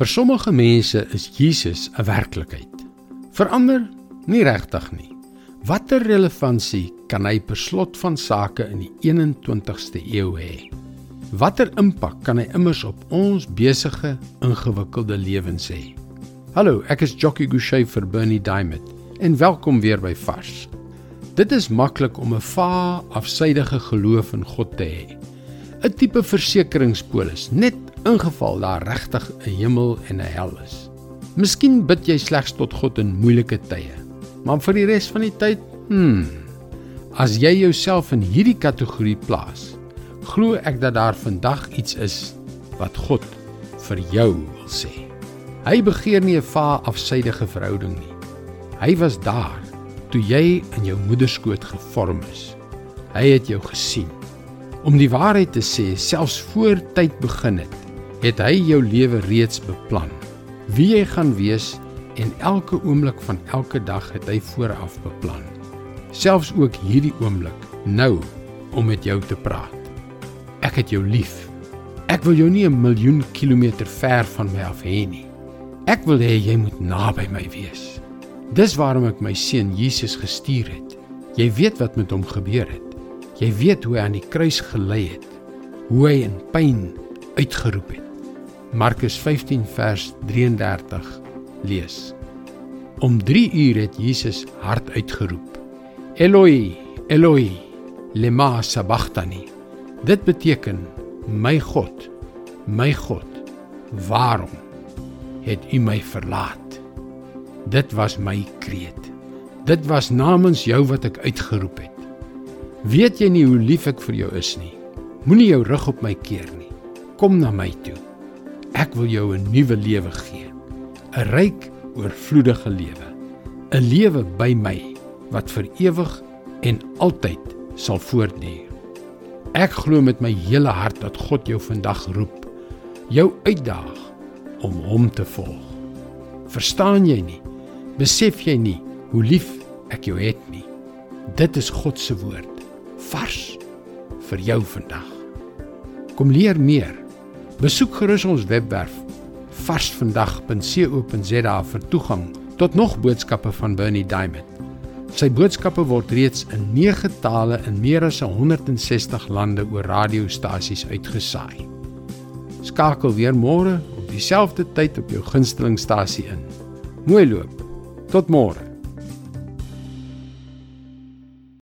Vir sommige mense is Jesus 'n werklikheid. Vir ander nie regtig nie. Watter relevantie kan hy per slot van sake in die 21ste eeu hê? Watter impak kan hy immers op ons besige, ingewikkelde lewens hê? Hallo, ek is Jockey Gouchee vir Bernie Diamond en welkom weer by Vars. Dit is maklik om 'n va afsydige geloof in God te hê. 'n Tipe versekeringspolis, net ingeval daar regtig 'n hemel en 'n hel is. Miskien bid jy slegs tot God in moeilike tye, maar vir die res van die tyd, hmm. As jy jouself in hierdie kategorie plaas, glo ek dat daar vandag iets is wat God vir jou wil sê. Hy begeer nie 'n va afsydige verhouding nie. Hy was daar toe jy in jou moeder skoot gevorm is. Hy het jou gesien. Om die waarheid te sê, selfs voor tyd begin het, het hy jou lewe reeds beplan. Wie jy gaan wees en elke oomblik van elke dag het hy vooraf beplan. Selfs ook hierdie oomblik, nou om met jou te praat. Ek het jou lief. Ek wil jou nie 'n miljoen kilometer ver van my af hê nie. Ek wil hê jy moet naby my wees. Dis waarom ek my seun Jesus gestuur het. Jy weet wat met hom gebeur het. Jy weet hoe hy aan die kruis gelei het. Hoe hy in pyn uitgeroep het. Markus 15 vers 33 lees. Om 3 uur het Jesus hard uitgeroep: Eloi, Eloi, lema sabachthani. Dit beteken: My God, my God, waarom het U my verlaat? Dit was my kreet. Dit was namens jou wat ek uitgeroep het. Weet jy nie hoe lief ek vir jou is nie? Moenie jou rug op my keer nie. Kom na my toe. Ek wil jou 'n nuwe lewe gee. 'n Ryk, oorvloedige lewe. 'n Lewe by my wat vir ewig en altyd sal voortduur. Ek glo met my hele hart dat God jou vandag roep, jou uitdaag om hom te volg. Verstaan jy nie? Besef jy nie hoe lief ek jou het nie? Dit is God se woord, vars vir jou vandag. Kom leer meer Besoek gerus ons webwerf varsvandag.co.za vir toegang tot nog boodskappe van Bernie Diamond. Sy boodskappe word reeds in 9 tale in meer as 160 lande oor radiostasies uitgesaai. Skakel weer môre op dieselfde tyd op jou gunstelingstasie in. Mooi loop. Tot môre.